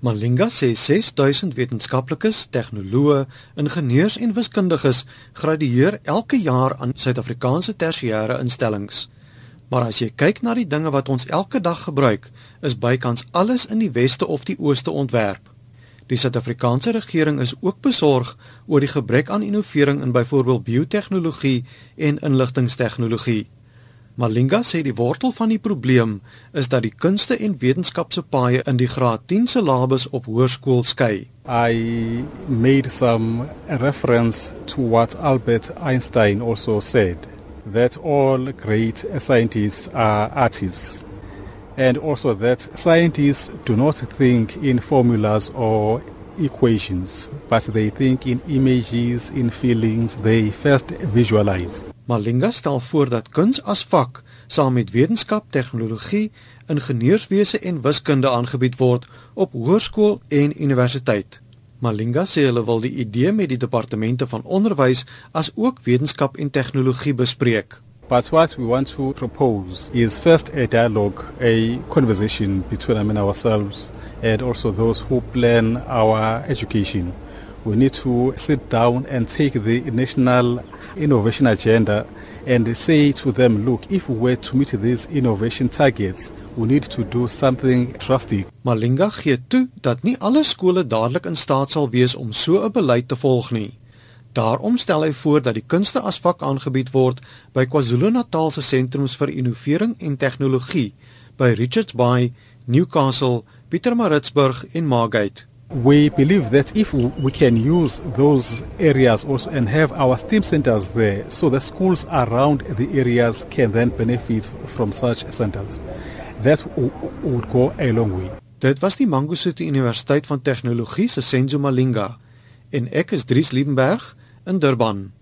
Malinga sê 6000 wetenskaplikes, tegnoloë, ingenieurs en wiskundiges gradueer elke jaar aan Suid-Afrikaanse tersiêre instellings. Maar as jy kyk na die dinge wat ons elke dag gebruik, is bykans alles in die weste of die ooste ontwerp. Die Suid-Afrikaanse regering is ook besorg oor die gebrek aan innovering in byvoorbeeld biotehnologie en inligtingstegnologie. Malinga sê die wortel van die probleem is dat die kunste en wetenskap se paaie in die graad 10 syllabus op hoërskool skei. I made some reference to what Albert Einstein also said that all great scientists are artists and also that scientists do not think in formulas or equations but they think in images in feelings they first visualize Malinga stel voor dat kuns as vak saam met wetenskap, tegnologie, ingenieurswese en wiskunde aangebied word op hoërskool en universiteit. Malinga sê hulle wil die idee met die departemente van onderwys as ook wetenskap en tegnologie bespreek. But what we want to propose is first a dialogue, a conversation between ourselves and also those who plan our education. we need to sit down and take the national innovation agenda and say to them, look, if we were to meet these innovation targets, we need to do something drastic. Malinga gee toe dat nie alle skole dadelik in staat sal wees om so 'n beleid te volg nie. Daarom stel hy voor dat die kunste as vak aangebied word by KwaZulu-Natal se sentrums vir innovering en tegnologie by Richards Bay, Newcastle, Pietermaritzburg en Margate. We believe that if we can use those areas also and have our STEAM centers there, so the schools around the areas can then benefit from such centers, that would go a long way. Dit was die Mangosuthu Universiteit van Tegnologie se Senzo Malinga en ek is Dries Liebenberg in Durban.